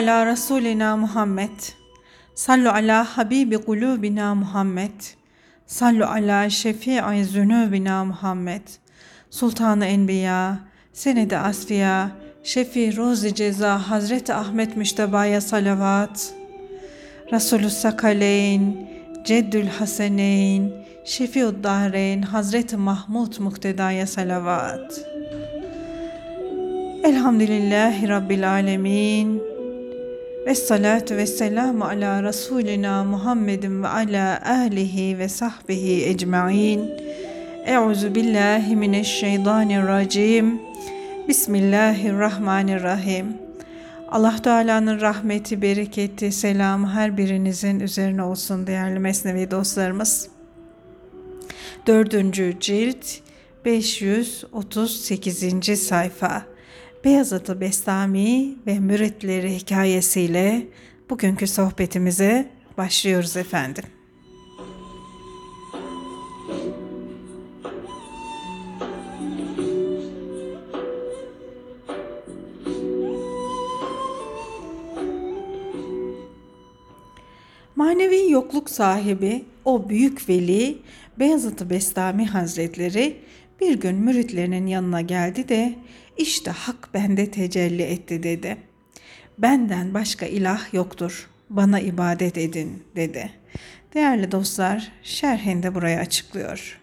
Ala Resulina Muhammed. Sallu ala Habibi kulubina Muhammed. Sallu ala şefii zünubina Muhammed. Sultanı Enbiya, Senedi Asfiya, Şefi Rozi Ceza Hazreti Ahmet Müşteba'ya salavat. Resulü Sakaleyn, Ceddül Haseneyn, Şefiud Dahreyn, Hazreti Mahmud Mukteda'ya salavat. Elhamdülillahi Rabbil Alemin. Ve salatu ve selamu ala Resulina Muhammedin ve ala ahlihi ve sahbihi ecma'in. Euzu billahi mineşşeytanirracim. Bismillahirrahmanirrahim. Allah Teala'nın rahmeti, bereketi, selamı her birinizin üzerine olsun değerli Mesnevi dostlarımız. Dördüncü cilt 538. sayfa. Beyazıt Bestami ve müritleri hikayesiyle bugünkü sohbetimize başlıyoruz efendim. Manevi yokluk sahibi o büyük veli Beyazıt Bestami Hazretleri bir gün müritlerinin yanına geldi de işte hak bende tecelli etti dedi. Benden başka ilah yoktur. Bana ibadet edin dedi. Değerli dostlar, şerhinde burayı açıklıyor.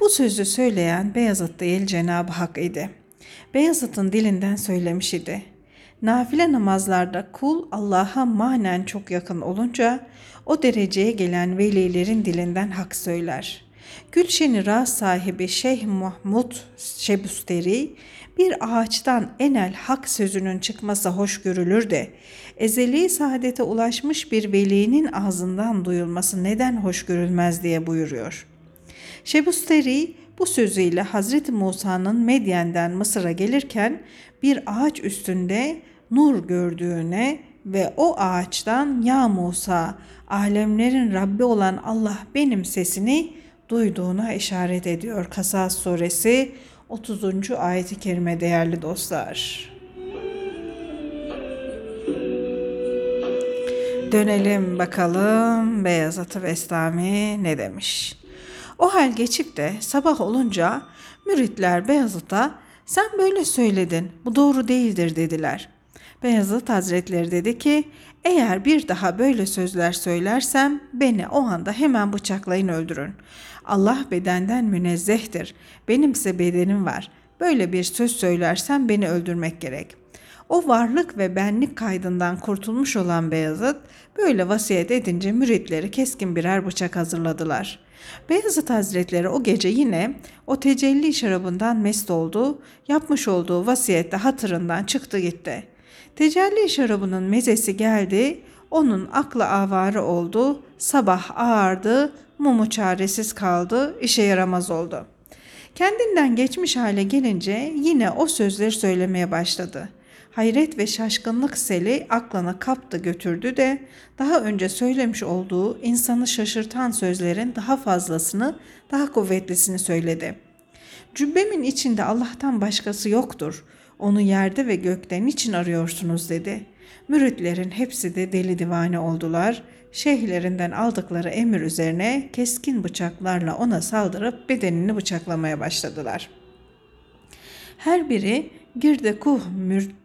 Bu sözü söyleyen Beyazıt değil Cenab-ı Hak idi. Beyazıt'ın dilinden söylemiş idi. Nafile namazlarda kul Allah'a manen çok yakın olunca o dereceye gelen velilerin dilinden hak söyler. Gülşeni Ra sahibi Şeyh Mahmud Şebusteri bir ağaçtan enel hak sözünün çıkması hoş görülür de ezeli saadete ulaşmış bir velinin ağzından duyulması neden hoş görülmez diye buyuruyor. Şebusteri bu sözüyle Hazreti Musa'nın Medyen'den Mısır'a gelirken bir ağaç üstünde nur gördüğüne ve o ağaçtan ya Musa alemlerin Rabbi olan Allah benim sesini duyduğuna işaret ediyor Kasas suresi 30. ayeti kerime değerli dostlar. Dönelim bakalım Beyazıt Bestami ne demiş. O hal geçip de sabah olunca müritler Beyazıt'a sen böyle söyledin bu doğru değildir dediler. Beyazıt Hazretleri dedi ki eğer bir daha böyle sözler söylersem beni o anda hemen bıçaklayın öldürün. Allah bedenden münezzehtir. Benimse bedenim var. Böyle bir söz söylersem beni öldürmek gerek. O varlık ve benlik kaydından kurtulmuş olan Beyazıt böyle vasiyet edince müritleri keskin birer bıçak hazırladılar. Beyazıt Hazretleri o gece yine o tecelli şarabından mest oldu, yapmış olduğu vasiyette hatırından çıktı gitti.'' Tecelli şarabının mezesi geldi, onun aklı avare oldu, sabah ağardı, mumu çaresiz kaldı, işe yaramaz oldu. Kendinden geçmiş hale gelince yine o sözleri söylemeye başladı. Hayret ve şaşkınlık seli aklına kaptı götürdü de daha önce söylemiş olduğu insanı şaşırtan sözlerin daha fazlasını, daha kuvvetlisini söyledi. Cübbemin içinde Allah'tan başkası yoktur. Onu yerde ve gökte niçin arıyorsunuz dedi. Müritlerin hepsi de deli divane oldular. Şeyhlerinden aldıkları emir üzerine keskin bıçaklarla ona saldırıp bedenini bıçaklamaya başladılar. Her biri Girdekuh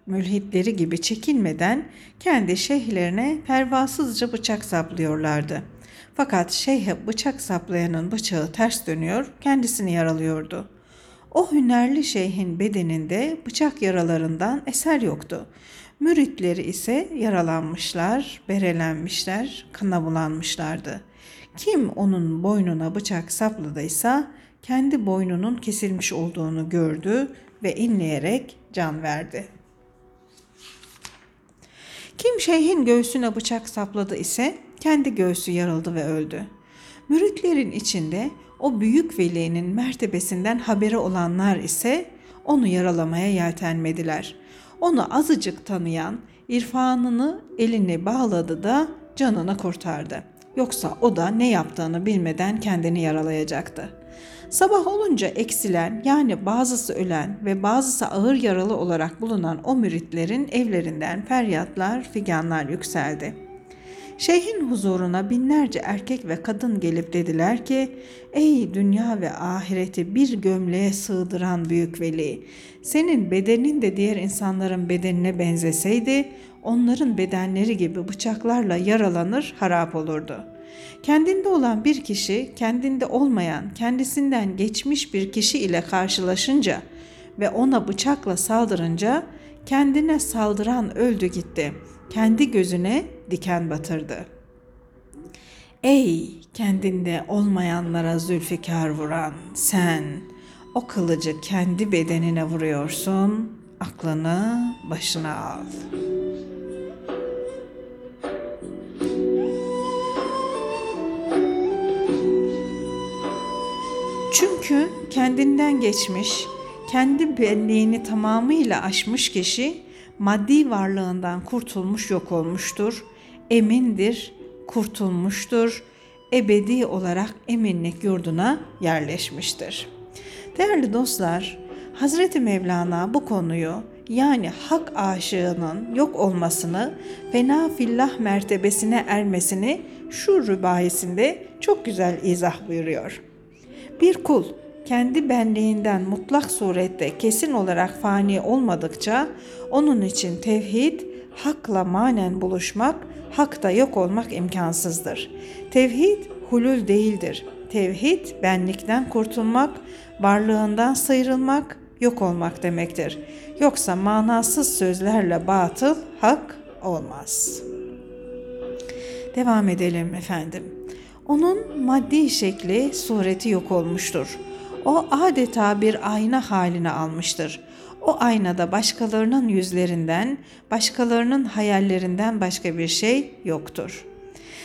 mülhitleri gibi çekinmeden kendi şeyhlerine pervasızca bıçak saplıyorlardı. Fakat şeyhe bıçak saplayanın bıçağı ters dönüyor, kendisini yaralıyordu.'' O hünerli şeyhin bedeninde bıçak yaralarından eser yoktu. Müritleri ise yaralanmışlar, berelenmişler, kana bulanmışlardı. Kim onun boynuna bıçak sapladıysa kendi boynunun kesilmiş olduğunu gördü ve inleyerek can verdi. Kim şeyhin göğsüne bıçak sapladı ise kendi göğsü yarıldı ve öldü. Müritlerin içinde o büyük velinin mertebesinden haberi olanlar ise onu yaralamaya yeltenmediler. Onu azıcık tanıyan irfanını eline bağladı da canını kurtardı. Yoksa o da ne yaptığını bilmeden kendini yaralayacaktı. Sabah olunca eksilen yani bazısı ölen ve bazısı ağır yaralı olarak bulunan o müritlerin evlerinden feryatlar, figanlar yükseldi.'' Şeyhin huzuruna binlerce erkek ve kadın gelip dediler ki, Ey dünya ve ahireti bir gömleğe sığdıran büyük veli, senin bedenin de diğer insanların bedenine benzeseydi, onların bedenleri gibi bıçaklarla yaralanır, harap olurdu. Kendinde olan bir kişi, kendinde olmayan, kendisinden geçmiş bir kişi ile karşılaşınca ve ona bıçakla saldırınca, kendine saldıran öldü gitti. Kendi gözüne diken batırdı. Ey kendinde olmayanlara zülfikar vuran sen o kılıcı kendi bedenine vuruyorsun, aklını başına al. Çünkü kendinden geçmiş, kendi benliğini tamamıyla aşmış kişi maddi varlığından kurtulmuş yok olmuştur emindir, kurtulmuştur, ebedi olarak eminlik yurduna yerleşmiştir. Değerli dostlar, Hazreti Mevlana bu konuyu yani hak aşığının yok olmasını, fena fillah mertebesine ermesini şu rübayisinde çok güzel izah buyuruyor. Bir kul kendi benliğinden mutlak surette kesin olarak fani olmadıkça onun için tevhid, hakla manen buluşmak hakta yok olmak imkansızdır. Tevhid hulul değildir. Tevhid benlikten kurtulmak, varlığından sıyrılmak, yok olmak demektir. Yoksa manasız sözlerle batıl hak olmaz. Devam edelim efendim. Onun maddi şekli, sureti yok olmuştur. O adeta bir ayna haline almıştır. O aynada başkalarının yüzlerinden, başkalarının hayallerinden başka bir şey yoktur.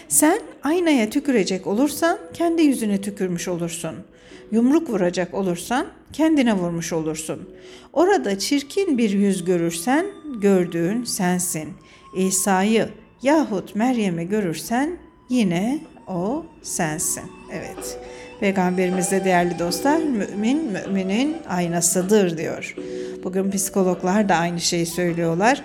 Sen aynaya tükürecek olursan kendi yüzüne tükürmüş olursun. Yumruk vuracak olursan kendine vurmuş olursun. Orada çirkin bir yüz görürsen gördüğün sensin. İsa'yı yahut Meryem'i görürsen yine o sensin. Evet. Peygamberimiz de değerli dostlar mümin müminin aynasıdır diyor. Bugün psikologlar da aynı şeyi söylüyorlar.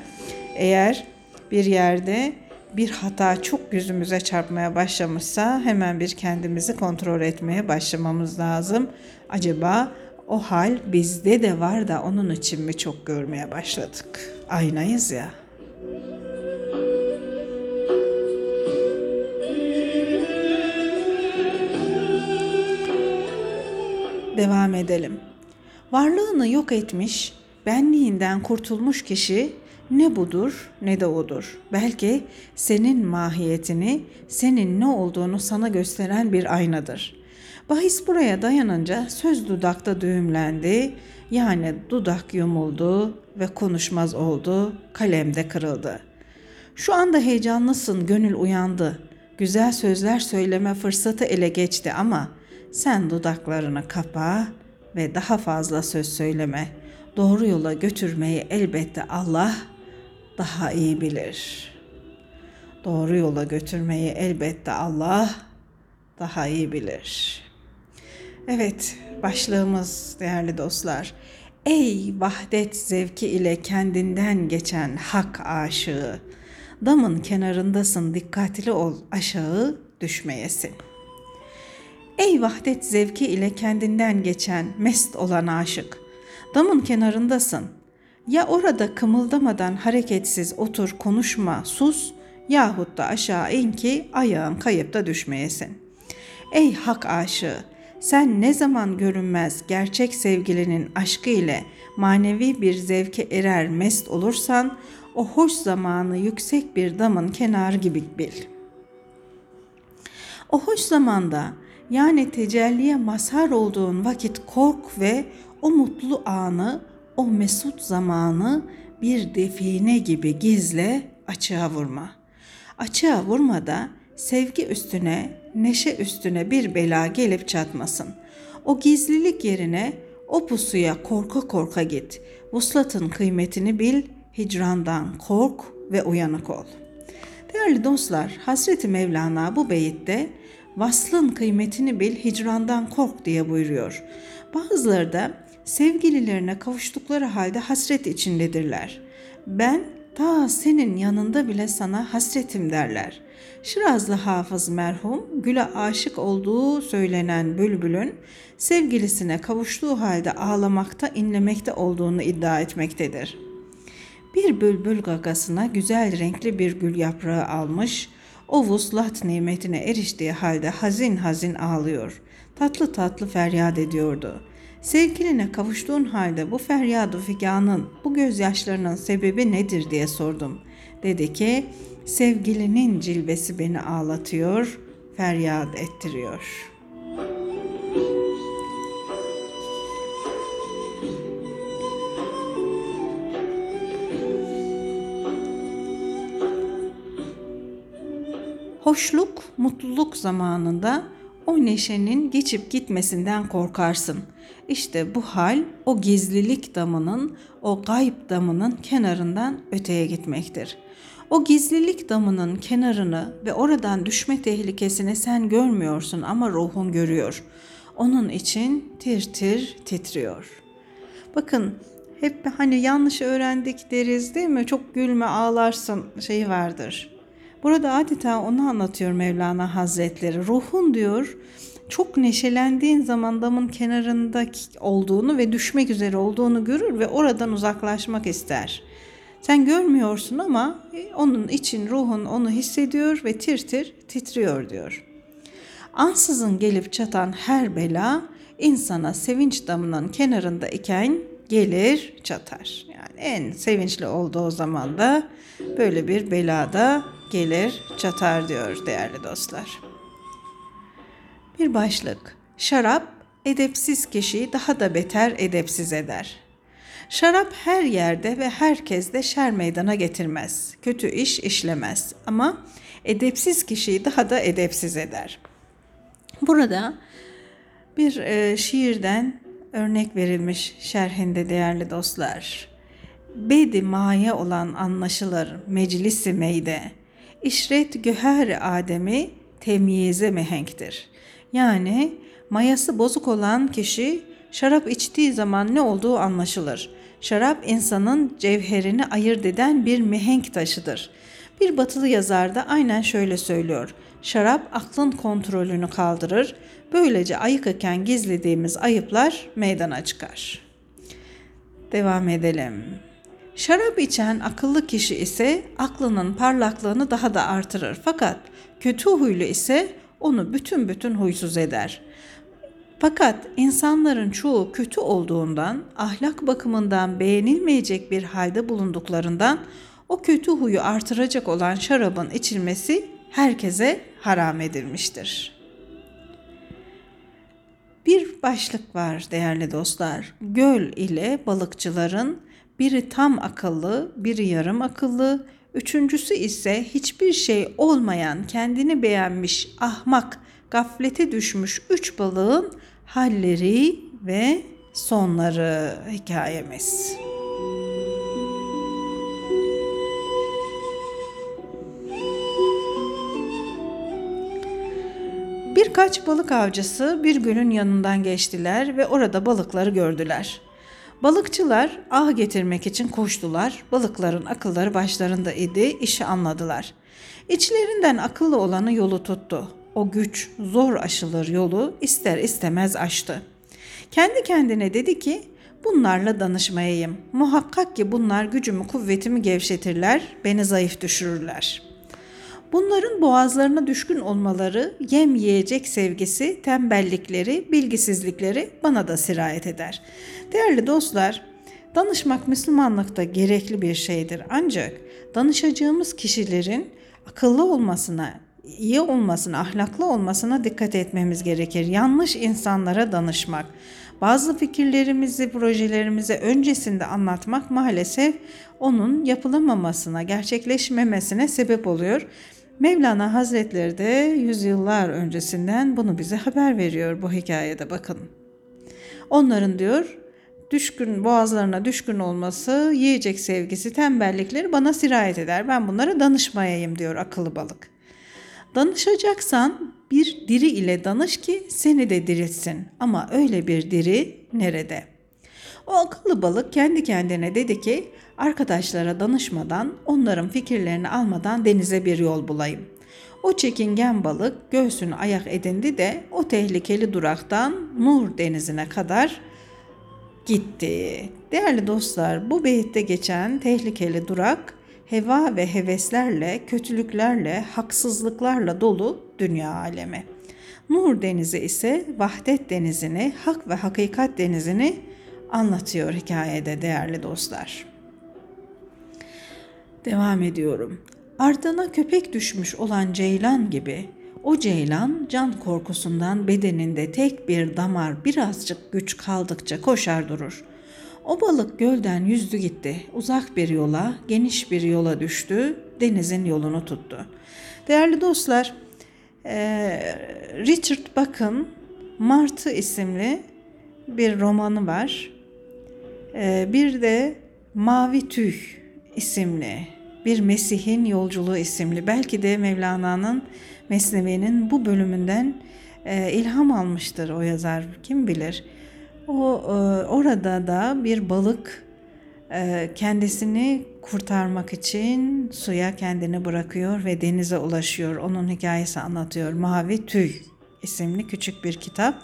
Eğer bir yerde bir hata çok yüzümüze çarpmaya başlamışsa hemen bir kendimizi kontrol etmeye başlamamız lazım. Acaba o hal bizde de var da onun için mi çok görmeye başladık? Aynayız ya. Devam edelim. Varlığını yok etmiş, benliğinden kurtulmuş kişi ne budur ne de odur. Belki senin mahiyetini, senin ne olduğunu sana gösteren bir aynadır. Bahis buraya dayanınca söz dudakta düğümlendi, yani dudak yumuldu ve konuşmaz oldu, kalemde kırıldı. Şu anda heyecanlısın, gönül uyandı. Güzel sözler söyleme fırsatı ele geçti ama sen dudaklarını kapa ve daha fazla söz söyleme. Doğru yola götürmeyi elbette Allah daha iyi bilir. Doğru yola götürmeyi elbette Allah daha iyi bilir. Evet, başlığımız değerli dostlar. Ey vahdet zevki ile kendinden geçen hak aşığı. Damın kenarındasın dikkatli ol aşağı düşmeyesin. Ey vahdet zevki ile kendinden geçen mest olan aşık. Damın kenarındasın. Ya orada kımıldamadan hareketsiz otur konuşma sus yahut da aşağı in ki ayağın kayıp da düşmeyesin. Ey hak aşığı sen ne zaman görünmez gerçek sevgilinin aşkı ile manevi bir zevke erer mest olursan o hoş zamanı yüksek bir damın kenarı gibi bil. O hoş zamanda yani tecelliye mazhar olduğun vakit kork ve o mutlu anı, o mesut zamanı bir define gibi gizle açığa vurma. Açığa vurma da sevgi üstüne, neşe üstüne bir bela gelip çatmasın. O gizlilik yerine o pusuya korka korka git. Vuslatın kıymetini bil, hicrandan kork ve uyanık ol. Değerli dostlar, Hazreti Mevlana bu beyitte Vaslın kıymetini bil, hicrandan kork diye buyuruyor. Bazıları da sevgililerine kavuştukları halde hasret içindedirler. Ben ta senin yanında bile sana hasretim derler. Şirazlı hafız merhum Gül'e aşık olduğu söylenen Bülbül'ün sevgilisine kavuştuğu halde ağlamakta, inlemekte olduğunu iddia etmektedir. Bir bülbül gagasına güzel renkli bir gül yaprağı almış, o vuslat nimetine eriştiği halde hazin hazin ağlıyor. Tatlı tatlı feryat ediyordu. Sevgiline kavuştuğun halde bu feryadu figanın, bu gözyaşlarının sebebi nedir diye sordum. Dedi ki, sevgilinin cilvesi beni ağlatıyor, feryat ettiriyor.'' Hoşluk, mutluluk zamanında o neşenin geçip gitmesinden korkarsın. İşte bu hal o gizlilik damının, o gayb damının kenarından öteye gitmektir. O gizlilik damının kenarını ve oradan düşme tehlikesini sen görmüyorsun ama ruhun görüyor. Onun için tir tir titriyor. Bakın hep hani yanlış öğrendik deriz değil mi? Çok gülme ağlarsın şeyi vardır. Burada adeta onu anlatıyor Mevlana Hazretleri. Ruhun diyor çok neşelendiğin zaman damın kenarında olduğunu ve düşmek üzere olduğunu görür ve oradan uzaklaşmak ister. Sen görmüyorsun ama e, onun için ruhun onu hissediyor ve tir tir titriyor diyor. Ansızın gelip çatan her bela insana sevinç damının kenarında iken gelir çatar. Yani en sevinçli olduğu zaman da böyle bir belada gelir çatar diyor değerli dostlar. Bir başlık. Şarap edepsiz kişiyi daha da beter edepsiz eder. Şarap her yerde ve herkeste şer meydana getirmez. Kötü iş işlemez ama edepsiz kişiyi daha da edepsiz eder. Burada bir e, şiirden örnek verilmiş şerhinde değerli dostlar. Bedi maye olan anlaşılır meclisi meyde. İşret göher Adem'i temyize mehenktir. Yani mayası bozuk olan kişi şarap içtiği zaman ne olduğu anlaşılır. Şarap insanın cevherini ayırt eden bir mihenk taşıdır. Bir batılı yazar da aynen şöyle söylüyor. Şarap aklın kontrolünü kaldırır. Böylece ayıkırken gizlediğimiz ayıplar meydana çıkar. Devam edelim. Şarap içen akıllı kişi ise aklının parlaklığını daha da artırır. Fakat kötü huylu ise onu bütün bütün huysuz eder. Fakat insanların çoğu kötü olduğundan, ahlak bakımından beğenilmeyecek bir halde bulunduklarından o kötü huyu artıracak olan şarabın içilmesi herkese haram edilmiştir. Bir başlık var değerli dostlar. Göl ile balıkçıların biri tam akıllı, biri yarım akıllı, üçüncüsü ise hiçbir şey olmayan, kendini beğenmiş, ahmak, gaflete düşmüş üç balığın halleri ve sonları hikayemiz. Birkaç balık avcısı bir gölün yanından geçtiler ve orada balıkları gördüler. Balıkçılar ah getirmek için koştular. Balıkların akılları başlarında idi, işi anladılar. İçlerinden akıllı olanı yolu tuttu. O güç, zor aşılır yolu ister istemez aştı. Kendi kendine dedi ki, bunlarla danışmayayım. Muhakkak ki bunlar gücümü, kuvvetimi gevşetirler, beni zayıf düşürürler.'' Bunların boğazlarına düşkün olmaları, yem yiyecek sevgisi, tembellikleri, bilgisizlikleri bana da sirayet eder. Değerli dostlar, danışmak Müslümanlıkta gerekli bir şeydir. Ancak danışacağımız kişilerin akıllı olmasına, iyi olmasına, ahlaklı olmasına dikkat etmemiz gerekir. Yanlış insanlara danışmak, bazı fikirlerimizi, projelerimizi öncesinde anlatmak maalesef onun yapılamamasına, gerçekleşmemesine sebep oluyor. Mevlana Hazretleri de yüzyıllar öncesinden bunu bize haber veriyor bu hikayede bakın. Onların diyor düşkün boğazlarına düşkün olması, yiyecek sevgisi, tembellikleri bana sirayet eder. Ben bunlara danışmayayım diyor akıllı balık. Danışacaksan bir diri ile danış ki seni de diriltsin. Ama öyle bir diri nerede? O akıllı balık kendi kendine dedi ki arkadaşlara danışmadan, onların fikirlerini almadan denize bir yol bulayım. O çekingen balık göğsünü ayak edindi de o tehlikeli duraktan Nur denizine kadar gitti. Değerli dostlar, bu beyitte geçen tehlikeli durak heva ve heveslerle, kötülüklerle, haksızlıklarla dolu dünya alemi. Nur denizi ise vahdet denizini, hak ve hakikat denizini anlatıyor hikayede değerli dostlar. Devam ediyorum. Ardına köpek düşmüş olan ceylan gibi o ceylan can korkusundan bedeninde tek bir damar birazcık güç kaldıkça koşar durur. O balık gölden yüzdü gitti. Uzak bir yola, geniş bir yola düştü. Denizin yolunu tuttu. Değerli dostlar, Richard Buck'ın Martı isimli bir romanı var. Bir de Mavi Tüy isimli bir Mesih'in Yolculuğu isimli belki de Mevlana'nın Mesnevi'nin bu bölümünden e, ilham almıştır o yazar kim bilir. O e, orada da bir balık e, kendisini kurtarmak için suya kendini bırakıyor ve denize ulaşıyor. Onun hikayesi anlatıyor. Mavi Tüy isimli küçük bir kitap.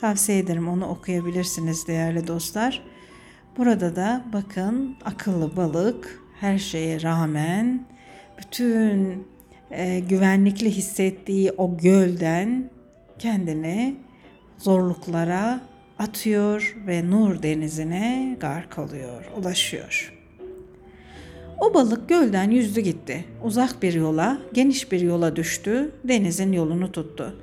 Tavsiye ederim onu okuyabilirsiniz değerli dostlar. Burada da bakın akıllı balık her şeye rağmen bütün e, güvenlikli hissettiği o gölden kendini zorluklara atıyor ve Nur denizine gark oluyor, ulaşıyor. O balık gölden yüzdü gitti. Uzak bir yola, geniş bir yola düştü, denizin yolunu tuttu.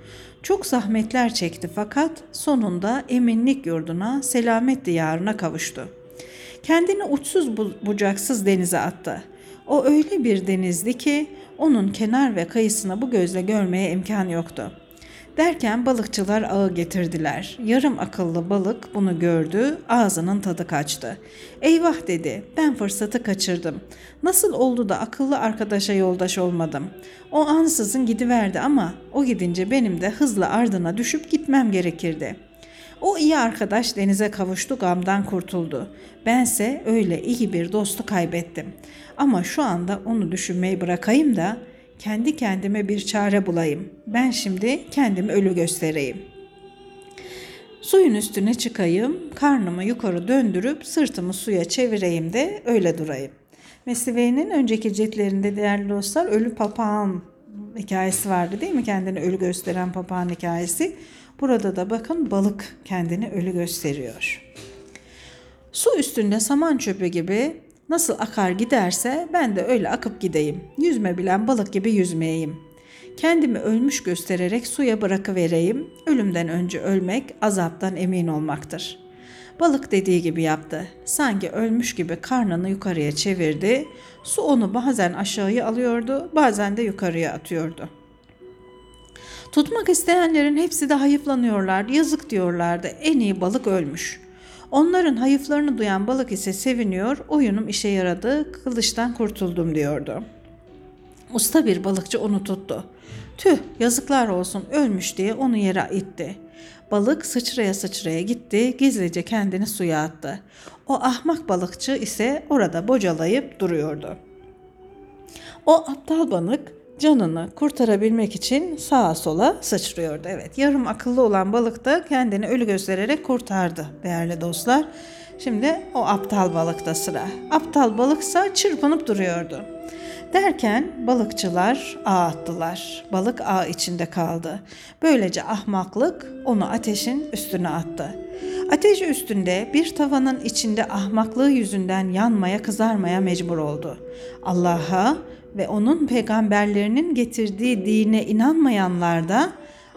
Çok zahmetler çekti fakat sonunda eminlik yurduna, selamet diyarına kavuştu. Kendini uçsuz bucaksız denize attı. O öyle bir denizdi ki onun kenar ve kıyısını bu gözle görmeye imkan yoktu. Derken balıkçılar ağı getirdiler. Yarım akıllı balık bunu gördü, ağzının tadı kaçtı. Eyvah dedi, ben fırsatı kaçırdım. Nasıl oldu da akıllı arkadaşa yoldaş olmadım? O ansızın gidiverdi ama o gidince benim de hızla ardına düşüp gitmem gerekirdi. O iyi arkadaş denize kavuştu, gamdan kurtuldu. Bense öyle iyi bir dostu kaybettim. Ama şu anda onu düşünmeyi bırakayım da kendi kendime bir çare bulayım. Ben şimdi kendimi ölü göstereyim. Suyun üstüne çıkayım, karnımı yukarı döndürüp sırtımı suya çevireyim de öyle durayım. Mesnevi'nin önceki ciltlerinde değerli dostlar ölü papağan hikayesi vardı değil mi? Kendini ölü gösteren papağan hikayesi. Burada da bakın balık kendini ölü gösteriyor. Su üstünde saman çöpü gibi nasıl akar giderse ben de öyle akıp gideyim. Yüzme bilen balık gibi yüzmeyeyim. Kendimi ölmüş göstererek suya bırakıvereyim. Ölümden önce ölmek azaptan emin olmaktır. Balık dediği gibi yaptı. Sanki ölmüş gibi karnını yukarıya çevirdi. Su onu bazen aşağıya alıyordu, bazen de yukarıya atıyordu.'' Tutmak isteyenlerin hepsi de hayıflanıyorlar, yazık diyorlardı. En iyi balık ölmüş. Onların hayıflarını duyan balık ise seviniyor, oyunum işe yaradı, kılıçtan kurtuldum diyordu. Usta bir balıkçı onu tuttu. Tüh yazıklar olsun ölmüş diye onu yere itti. Balık sıçraya sıçraya gitti, gizlice kendini suya attı. O ahmak balıkçı ise orada bocalayıp duruyordu. O aptal balık canını kurtarabilmek için sağa sola sıçrıyordu. Evet yarım akıllı olan balık da kendini ölü göstererek kurtardı değerli dostlar. Şimdi o aptal balıkta sıra. Aptal balıksa çırpınıp duruyordu. Derken balıkçılar ağ attılar. Balık ağ içinde kaldı. Böylece ahmaklık onu ateşin üstüne attı. Ateş üstünde bir tavanın içinde ahmaklığı yüzünden yanmaya kızarmaya mecbur oldu. Allah'a ve onun peygamberlerinin getirdiği dine inanmayanlar da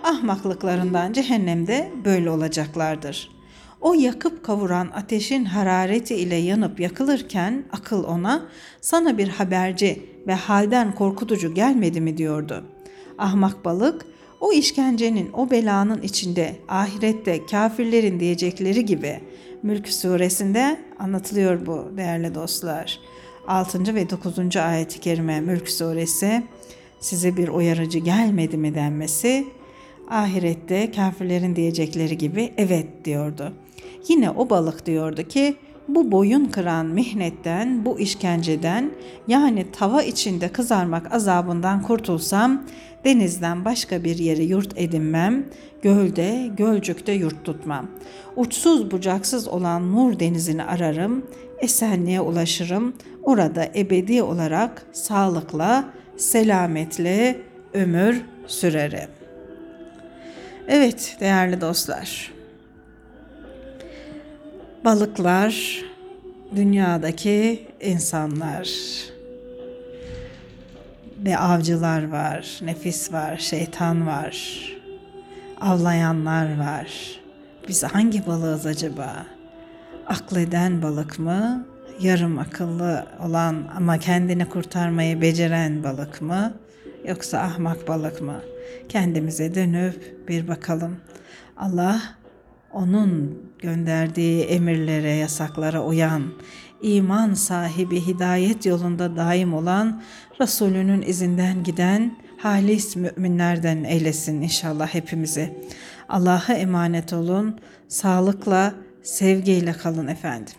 ahmaklıklarından cehennemde böyle olacaklardır. O yakıp kavuran ateşin harareti ile yanıp yakılırken akıl ona sana bir haberci ve halden korkutucu gelmedi mi diyordu. Ahmak balık o işkencenin, o belanın içinde ahirette kafirlerin diyecekleri gibi Mülk suresinde anlatılıyor bu değerli dostlar. 6. ve 9. ayet-i kerime Mülk suresi size bir uyarıcı gelmedi mi denmesi ahirette kafirlerin diyecekleri gibi evet diyordu. Yine o balık diyordu ki bu boyun kıran mihnetten, bu işkenceden yani tava içinde kızarmak azabından kurtulsam denizden başka bir yeri yurt edinmem, gölde, gölcükte yurt tutmam. Uçsuz bucaksız olan Nur denizini ararım, esenliğe ulaşırım. Orada ebedi olarak sağlıkla, selametle ömür sürerim. Evet değerli dostlar. Balıklar, dünyadaki insanlar ve avcılar var, nefis var, şeytan var, avlayanlar var. Biz hangi balığız acaba? Akleden balık mı? Yarım akıllı olan ama kendini kurtarmayı beceren balık mı? Yoksa ahmak balık mı? Kendimize dönüp bir bakalım. Allah onun gönderdiği emirlere, yasaklara uyan, iman sahibi, hidayet yolunda daim olan, Resulünün izinden giden halis müminlerden eylesin inşallah hepimizi. Allah'a emanet olun, sağlıkla, sevgiyle kalın efendim.